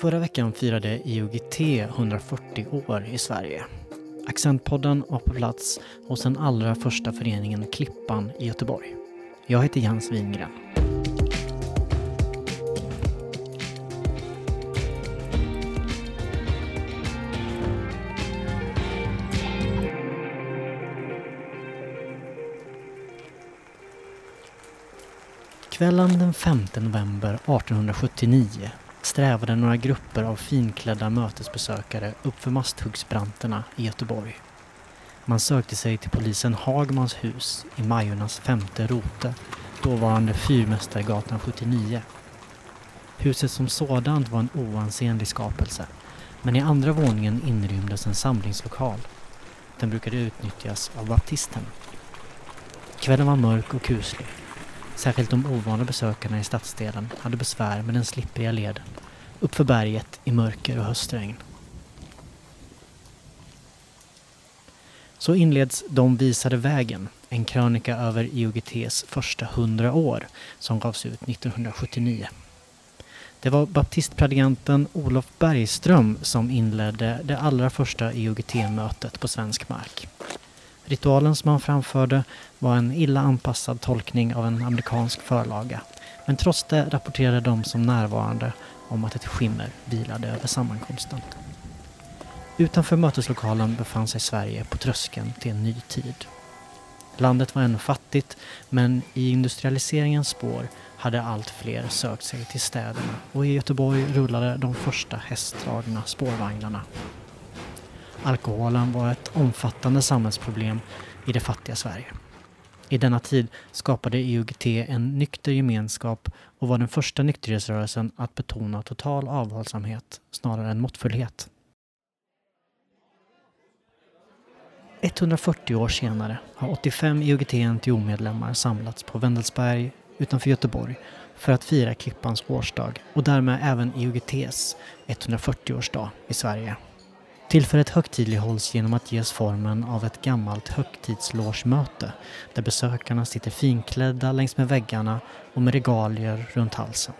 Förra veckan firade IOGT 140 år i Sverige. Accentpodden var på plats hos den allra första föreningen Klippan i Göteborg. Jag heter Jens Wingren. Kvällen den 5 november 1879 strävade några grupper av finklädda mötesbesökare uppför Masthuggsbranterna i Göteborg. Man sökte sig till polisen Hagmans hus i Majornas femte rote, dåvarande Fyrmästargatan 79. Huset som sådant var en oansenlig skapelse, men i andra våningen inrymdes en samlingslokal. Den brukade utnyttjas av baptisten. Kvällen var mörk och kuslig. Särskilt de ovana besökarna i stadsdelen hade besvär med den slippriga leden uppför berget i mörker och höstregn. Så inleds De visade vägen, en krönika över IOGTs första hundra år som gavs ut 1979. Det var baptistpredikanten Olof Bergström som inledde det allra första IOGT-mötet på svensk mark. Ritualen som han framförde var en illa anpassad tolkning av en amerikansk förlaga. Men trots det rapporterade de som närvarande om att ett skimmer vilade över sammankomsten. Utanför möteslokalen befann sig Sverige på tröskeln till en ny tid. Landet var ännu fattigt men i industrialiseringens spår hade allt fler sökt sig till städerna och i Göteborg rullade de första hästdragna spårvagnarna. Alkoholen var ett omfattande samhällsproblem i det fattiga Sverige. I denna tid skapade IOGT en nykter gemenskap och var den första nykterhetsrörelsen att betona total avhållsamhet snarare än måttfullhet. 140 år senare har 85 IOGT-NTO-medlemmar samlats på Wendelsberg utanför Göteborg för att fira Klippans årsdag och därmed även IOGTs 140-årsdag i Sverige. Tillfället högtidlighålls genom att ges formen av ett gammalt högtidslogemöte där besökarna sitter finklädda längs med väggarna och med regalier runt halsen.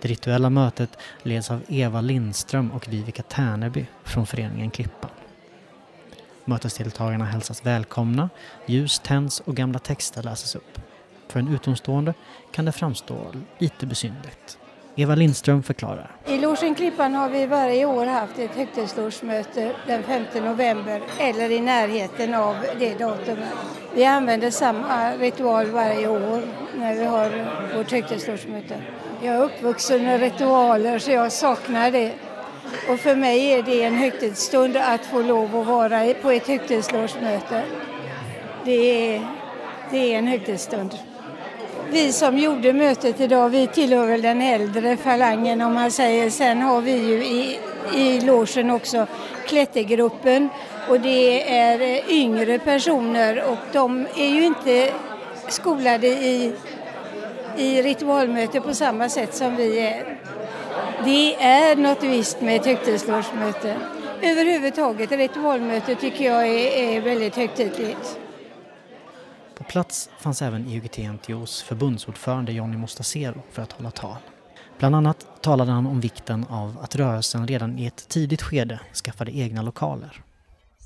Det rituella mötet leds av Eva Lindström och Vivica Tärneby från föreningen Klippan. Mötesdeltagarna hälsas välkomna, ljus tänds och gamla texter läses upp. För en utomstående kan det framstå lite besynligt. Eva Lindström förklarar. I Logen Klippan har vi varje år haft ett högtidslogemöte den 5 november eller i närheten av det datumet. Vi använder samma ritual varje år när vi har vårt högtidslogemöte. Jag är uppvuxen med ritualer så jag saknar det. Och för mig är det en högtidsstund att få lov att vara på ett högtidslogemöte. Det är, det är en högtidsstund vi som gjorde mötet idag, vi tillhör väl den äldre falangen om man säger. Sen har vi ju i, i logen också klättergruppen och det är eh, yngre personer och de är ju inte skolade i, i ritualmöte på samma sätt som vi är. Det är något visst med ett högtidslogemöte. Överhuvudtaget ritualmöte tycker jag är, är väldigt högtidligt. På plats fanns även IOGT-NTOs förbundsordförande Johnny Mostasero för att hålla tal. Bland annat talade han om vikten av att rörelsen redan i ett tidigt skede skaffade egna lokaler.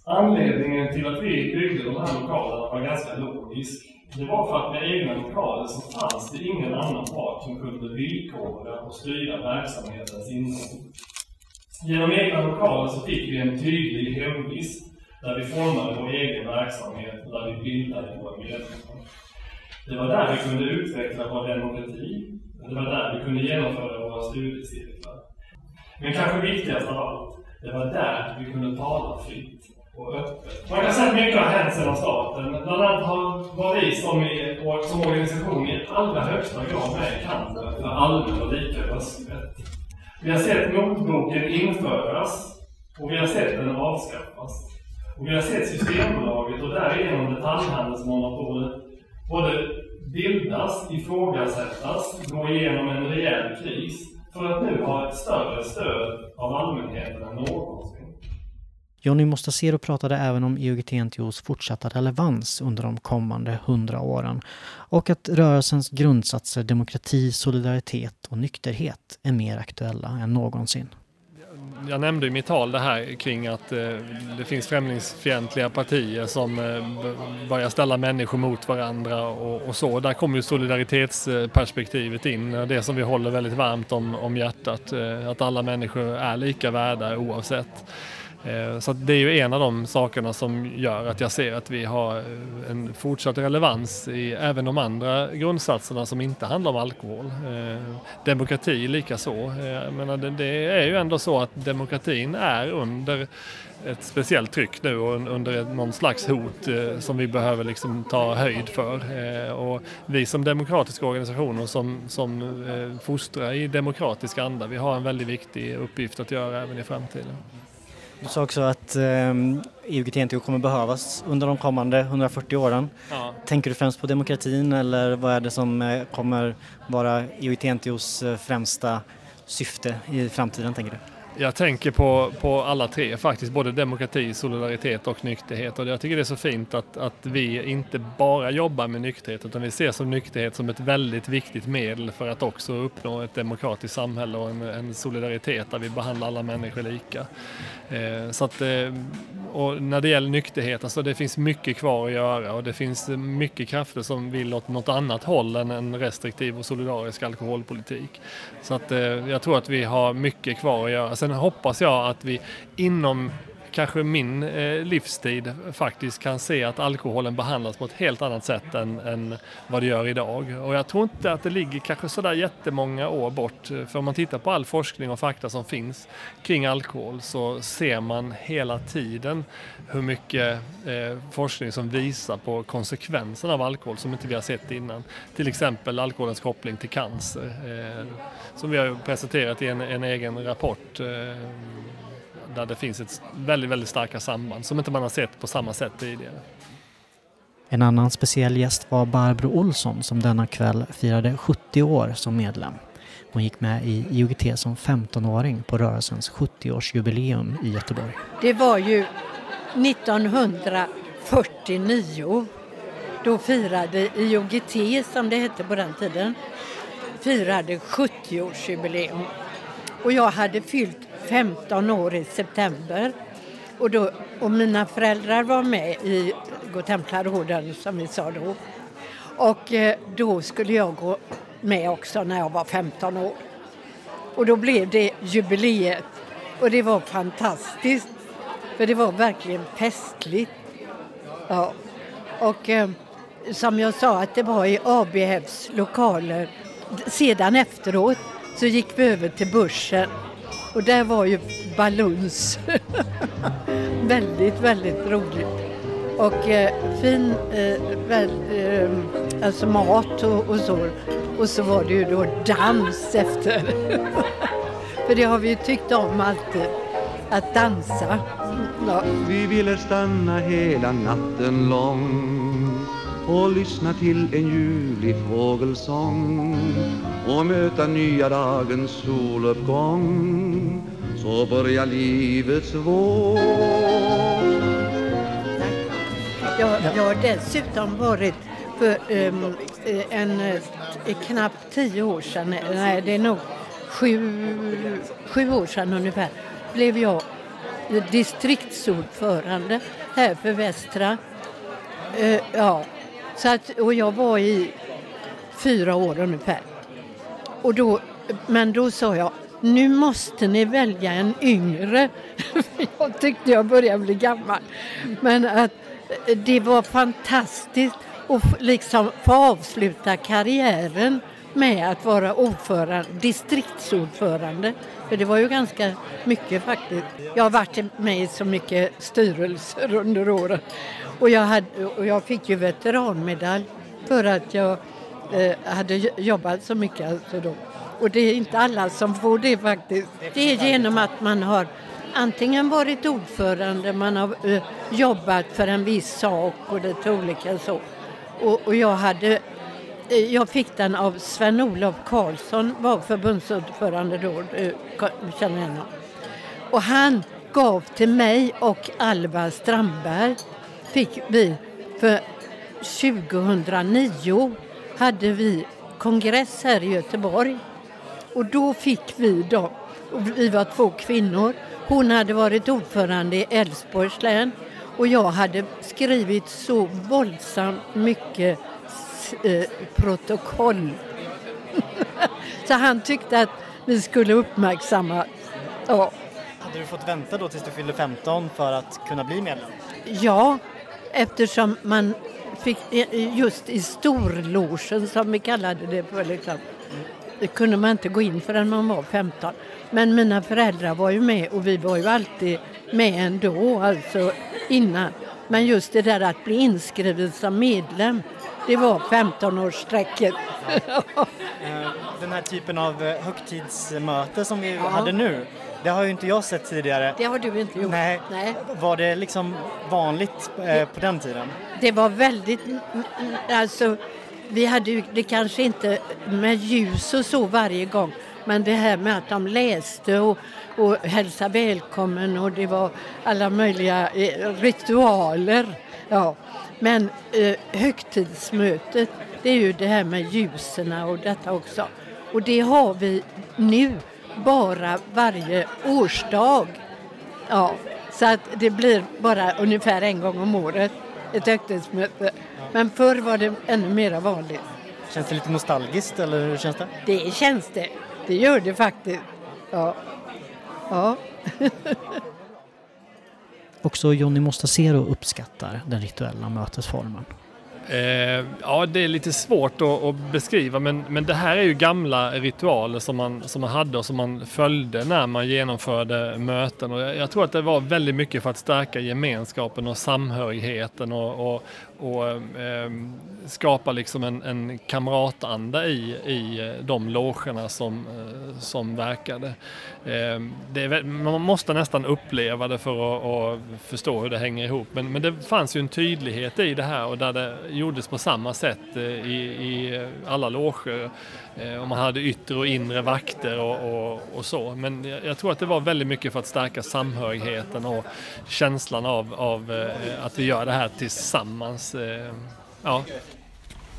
Anledningen till att vi byggde de här lokalerna var ganska logisk. Det var för att med egna lokaler så fanns det ingen annan part som kunde villkora och styra verksamhetens innehåll. Genom egna lokaler så fick vi en tydlig hemvist där vi formade vår egen verksamhet och där vi bildade våra medlemmar. Det var där vi kunde utveckla vår demokrati. Det var där vi kunde genomföra våra studiecirklar. Men kanske viktigast av allt, det var där vi kunde tala fritt och öppet. Man kan säga att mycket har hänt sedan starten. Bland annat har, var vi som, i, som organisation i allra högsta grad med i kampen för allmän och lika rösträtt. Vi har sett motboken införas och vi har sett den avskaffas. Och vi har sett Systembolaget och därigenom detaljhandelsmonopolet både bildas, ifrågasättas, gå igenom en rejäl kris för att nu ha ett större stöd av allmänheten än någonsin. Jonny Mostasero pratade även om IOGT-NTOs fortsatta relevans under de kommande hundra åren och att rörelsens grundsatser demokrati, solidaritet och nykterhet är mer aktuella än någonsin jag nämnde i mitt tal det här kring att eh, det finns främlingsfientliga partier som eh, börjar ställa människor mot varandra och, och, så. Där kommer ju solidaritetsperspektivet in, det som vi håller väldigt varmt om, om hjärtat. Eh, att alla människor är lika värda oavsett. Eh, så det är ju en av de sakerna som gör att jag ser att vi har eh, en fortsatt relevans i även de andra grundsatserna som inte handlar om alkohol. Eh, demokrati likaså. menar, det är ju ändå så att demokratin är under ett speciellt tryck nu och under någon slags hot som vi behöver liksom ta höjd för. Och vi som demokratiska organisationer som, som fostrar i demokratisk anda, vi har en väldigt viktig uppgift att göra även i framtiden. Du sa också att eh, IOGT-NTO kommer behövas under de kommande 140 åren. Ja. Tänker du främst på demokratin eller vad är det som eh, kommer vara IOGT-NTOs eh, främsta syfte i framtiden tänker du? Jag tänker på, på alla tre faktiskt, både demokrati, solidaritet och nykterhet. Och jag tycker det är så fint att, att vi inte bara jobbar med nykterhet utan vi ser som nykterhet som ett väldigt viktigt medel för att också uppnå ett demokratiskt samhälle och en, en solidaritet där vi behandlar alla människor lika. Eh, så att, eh, och när det gäller nykterhet, alltså det finns mycket kvar att göra och det finns mycket krafter som vill åt något annat håll än en restriktiv och solidarisk alkoholpolitik. Så att, eh, jag tror att vi har mycket kvar att göra. Sen hoppas jag att vi inom kanske min eh, livstid faktiskt kan se att alkoholen behandlas på ett helt annat sätt än, än vad det gör idag. Och jag tror inte att det ligger kanske sådär jättemånga år bort. Eh, för om man tittar på all forskning och fakta som finns kring alkohol så ser man hela tiden hur mycket eh, forskning som visar på konsekvenserna av alkohol som inte vi har sett innan. Till exempel alkoholens koppling till cancer eh, som vi har presenterat i en, en egen rapport eh, där det finns ett väldigt, väldigt starka samband som inte man har sett på samma sätt tidigare. En annan speciell gäst var Barbro Olsson som denna kväll firade 70 år som medlem. Hon gick med i IOGT som 15-åring på rörelsens 70-årsjubileum i Göteborg. Det var ju 1949. Då firade IOGT, som det hette på den tiden, firade 70-årsjubileum. Och jag hade fyllt 15 år i september. Och, då, och mina föräldrar var med i Godtemplarorden som vi sa då. Och eh, då skulle jag gå med också när jag var 15 år. Och då blev det jubileet. Och det var fantastiskt. För det var verkligen festligt. Ja. Och eh, som jag sa att det var i ABFs lokaler. Sedan efteråt så gick vi över till börsen och där var ju baluns. väldigt, väldigt roligt. Och eh, fin eh, väl, eh, alltså mat och, och, så. Och så var det ju då dans efter. För det har vi ju tyckt om alltid, att dansa. Ja. Vi ville stanna hela natten lång och lyssna till en ljuvlig fågelsång och möta nya dagens soluppgång så börjar livets vår jag, jag har dessutom varit för um, en, en knappt tio år sedan, nej det är nog sju, sju år sedan ungefär, blev jag distriktsordförande här för Västra. Uh, ja, så att, och jag var i fyra år ungefär. Och då, men då sa jag, nu måste ni välja en yngre. jag tyckte jag började bli gammal. Men att det var fantastiskt att liksom få avsluta karriären med att vara ordförande, distriktsordförande. För det var ju ganska mycket faktiskt. Jag har varit med i så mycket styrelser under åren. Och jag, hade, och jag fick ju veteranmedalj för att jag eh, hade jobbat så mycket. Alltså då. Och det är inte alla som får det faktiskt. Det är genom att man har antingen varit ordförande, man har eh, jobbat för en viss sak och lite olika så. Och, och jag hade Eh, jag fick den av Sven-Olof Karlsson, var förbundsordförande då, eh, känner honom. Och han gav till mig och Alva Strandberg fick vi för 2009 hade vi kongress här i Göteborg och då fick vi dem, vi var två kvinnor, hon hade varit ordförande i Älvsborgs län och jag hade skrivit så våldsamt mycket eh, protokoll. så han tyckte att vi skulle uppmärksamma. Ja. Hade du fått vänta då tills du fyllde 15 för att kunna bli medlem? Ja, eftersom man fick just i storlogen som vi kallade det för liksom, det kunde man inte gå in förrän man var 15. Men mina föräldrar var ju med och vi var ju alltid med ändå, alltså innan. Men just det där att bli inskriven som medlem, det var 15-årsstrecket. Eh, den här typen av eh, högtidsmöte som vi ja. hade nu, det har ju inte jag sett tidigare. Det har du inte gjort. Nej. Nej. Var det liksom vanligt eh, på den tiden? Det var väldigt, alltså vi hade ju det kanske inte med ljus och så varje gång men det här med att de läste och, och hälsade välkommen och det var alla möjliga eh, ritualer. Ja. Men eh, högtidsmötet det är ju det här med ljusen och detta också. Och det har vi nu bara varje årsdag. Ja, så att det blir bara ungefär en gång om året ett högtidsmöte. Men förr var det ännu mer vanligt. Känns det lite nostalgiskt eller hur känns det? Det känns det. Det gör det faktiskt. Ja. ja. Också Jonny Mostasero uppskattar den rituella mötesformen. Eh, ja, det är lite svårt att, att, beskriva men, men det här är ju gamla ritualer som man, som man hade och som man följde när man genomförde möten. Och jag, jag tror att det var väldigt mycket för att stärka gemenskapen och samhörigheten och, och, och eh, skapa liksom en, en kamratanda i, i eh, de logerna som, eh, som verkade. Eh, är, man måste nästan uppleva det för att, att, förstå hur det hänger ihop men, men det fanns ju en tydlighet i det här och där det gjordes på samma sätt eh, i, i alla loger. Eh, och man hade yttre och inre vakter och, och, och, så. Men jag tror att det var väldigt mycket för att stärka samhörigheten och känslan av, av eh, att vi gör det här tillsammans. Eh, ja.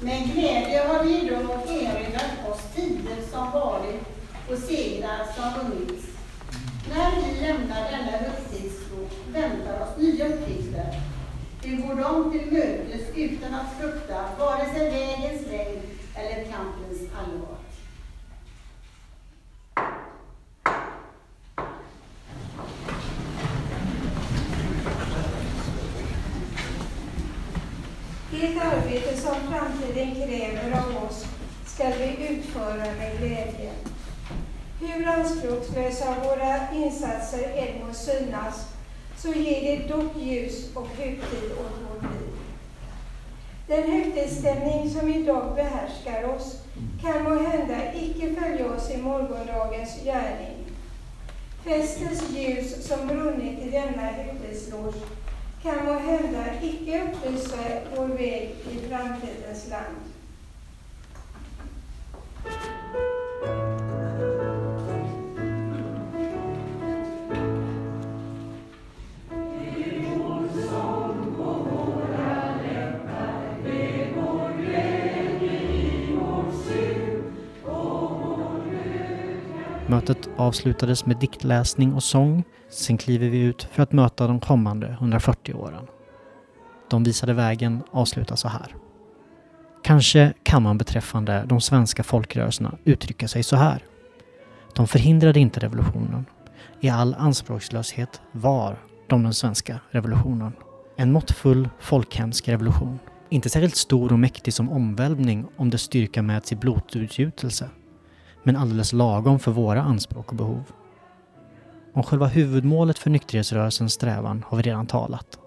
Med glädje har vi då erinrat oss tider som varit och segrar som vunnits. När vi lämnar denna högtidsro väntar oss nya uppgifter vi går dem till mötes utan att frukta vare sig vägens längd eller kampens allvar. Det arbete som framtiden kräver av oss ska vi utföra med glädje. Hur anspråkslösa våra insatser än må synas så ger det dock ljus och högtid åt vårt liv. Den högtidsstämning som idag behärskar oss kan må hända icke följa oss i morgondagens gärning. Festens ljus som brunnit i denna högtidsloge kan må hända icke upplysa vår väg i framtidens land. Mötet avslutades med diktläsning och sång. Sen kliver vi ut för att möta de kommande 140 åren. De visade vägen avslutas så här. Kanske kan man beträffande de svenska folkrörelserna uttrycka sig så här. De förhindrade inte revolutionen. I all anspråkslöshet var de den svenska revolutionen. En måttfull, folkhemsk revolution. Inte särskilt stor och mäktig som omvälvning om dess styrka mäts i blodutgjutelse men alldeles lagom för våra anspråk och behov. Om själva huvudmålet för nykterhetsrörelsens strävan har vi redan talat.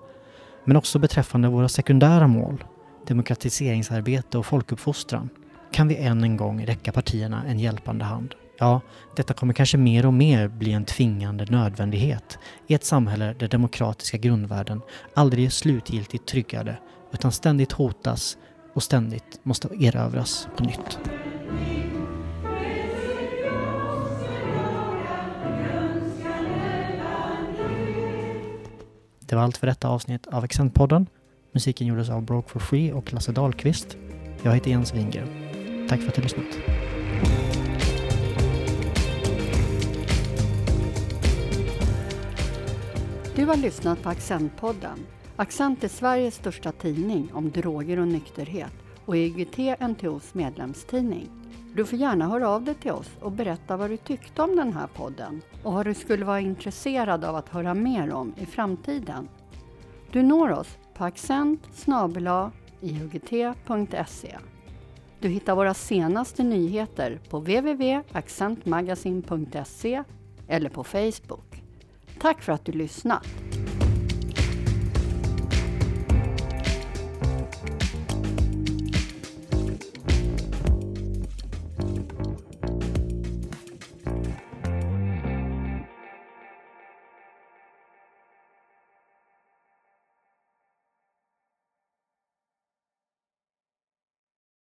Men också beträffande våra sekundära mål, demokratiseringsarbete och folkuppfostran, kan vi än en gång räcka partierna en hjälpande hand. Ja, detta kommer kanske mer och mer bli en tvingande nödvändighet i ett samhälle där demokratiska grundvärden aldrig är slutgiltigt tryggade utan ständigt hotas och ständigt måste erövras på nytt. Det var allt för detta avsnitt av Accentpodden. Musiken gjordes av Broke for Free och Lasse Dahlqvist. Jag heter Jens Wingren. Tack för att du lyssnat. Du har lyssnat på Accentpodden. Accent är Sveriges största tidning om droger och nykterhet och IGT-NTOs medlemstidning. Du får gärna höra av dig till oss och berätta vad du tyckte om den här podden och vad du skulle vara intresserad av att höra mer om i framtiden. Du når oss på accent iugt.se. Du hittar våra senaste nyheter på www.accentmagasin.se eller på Facebook. Tack för att du lyssnat!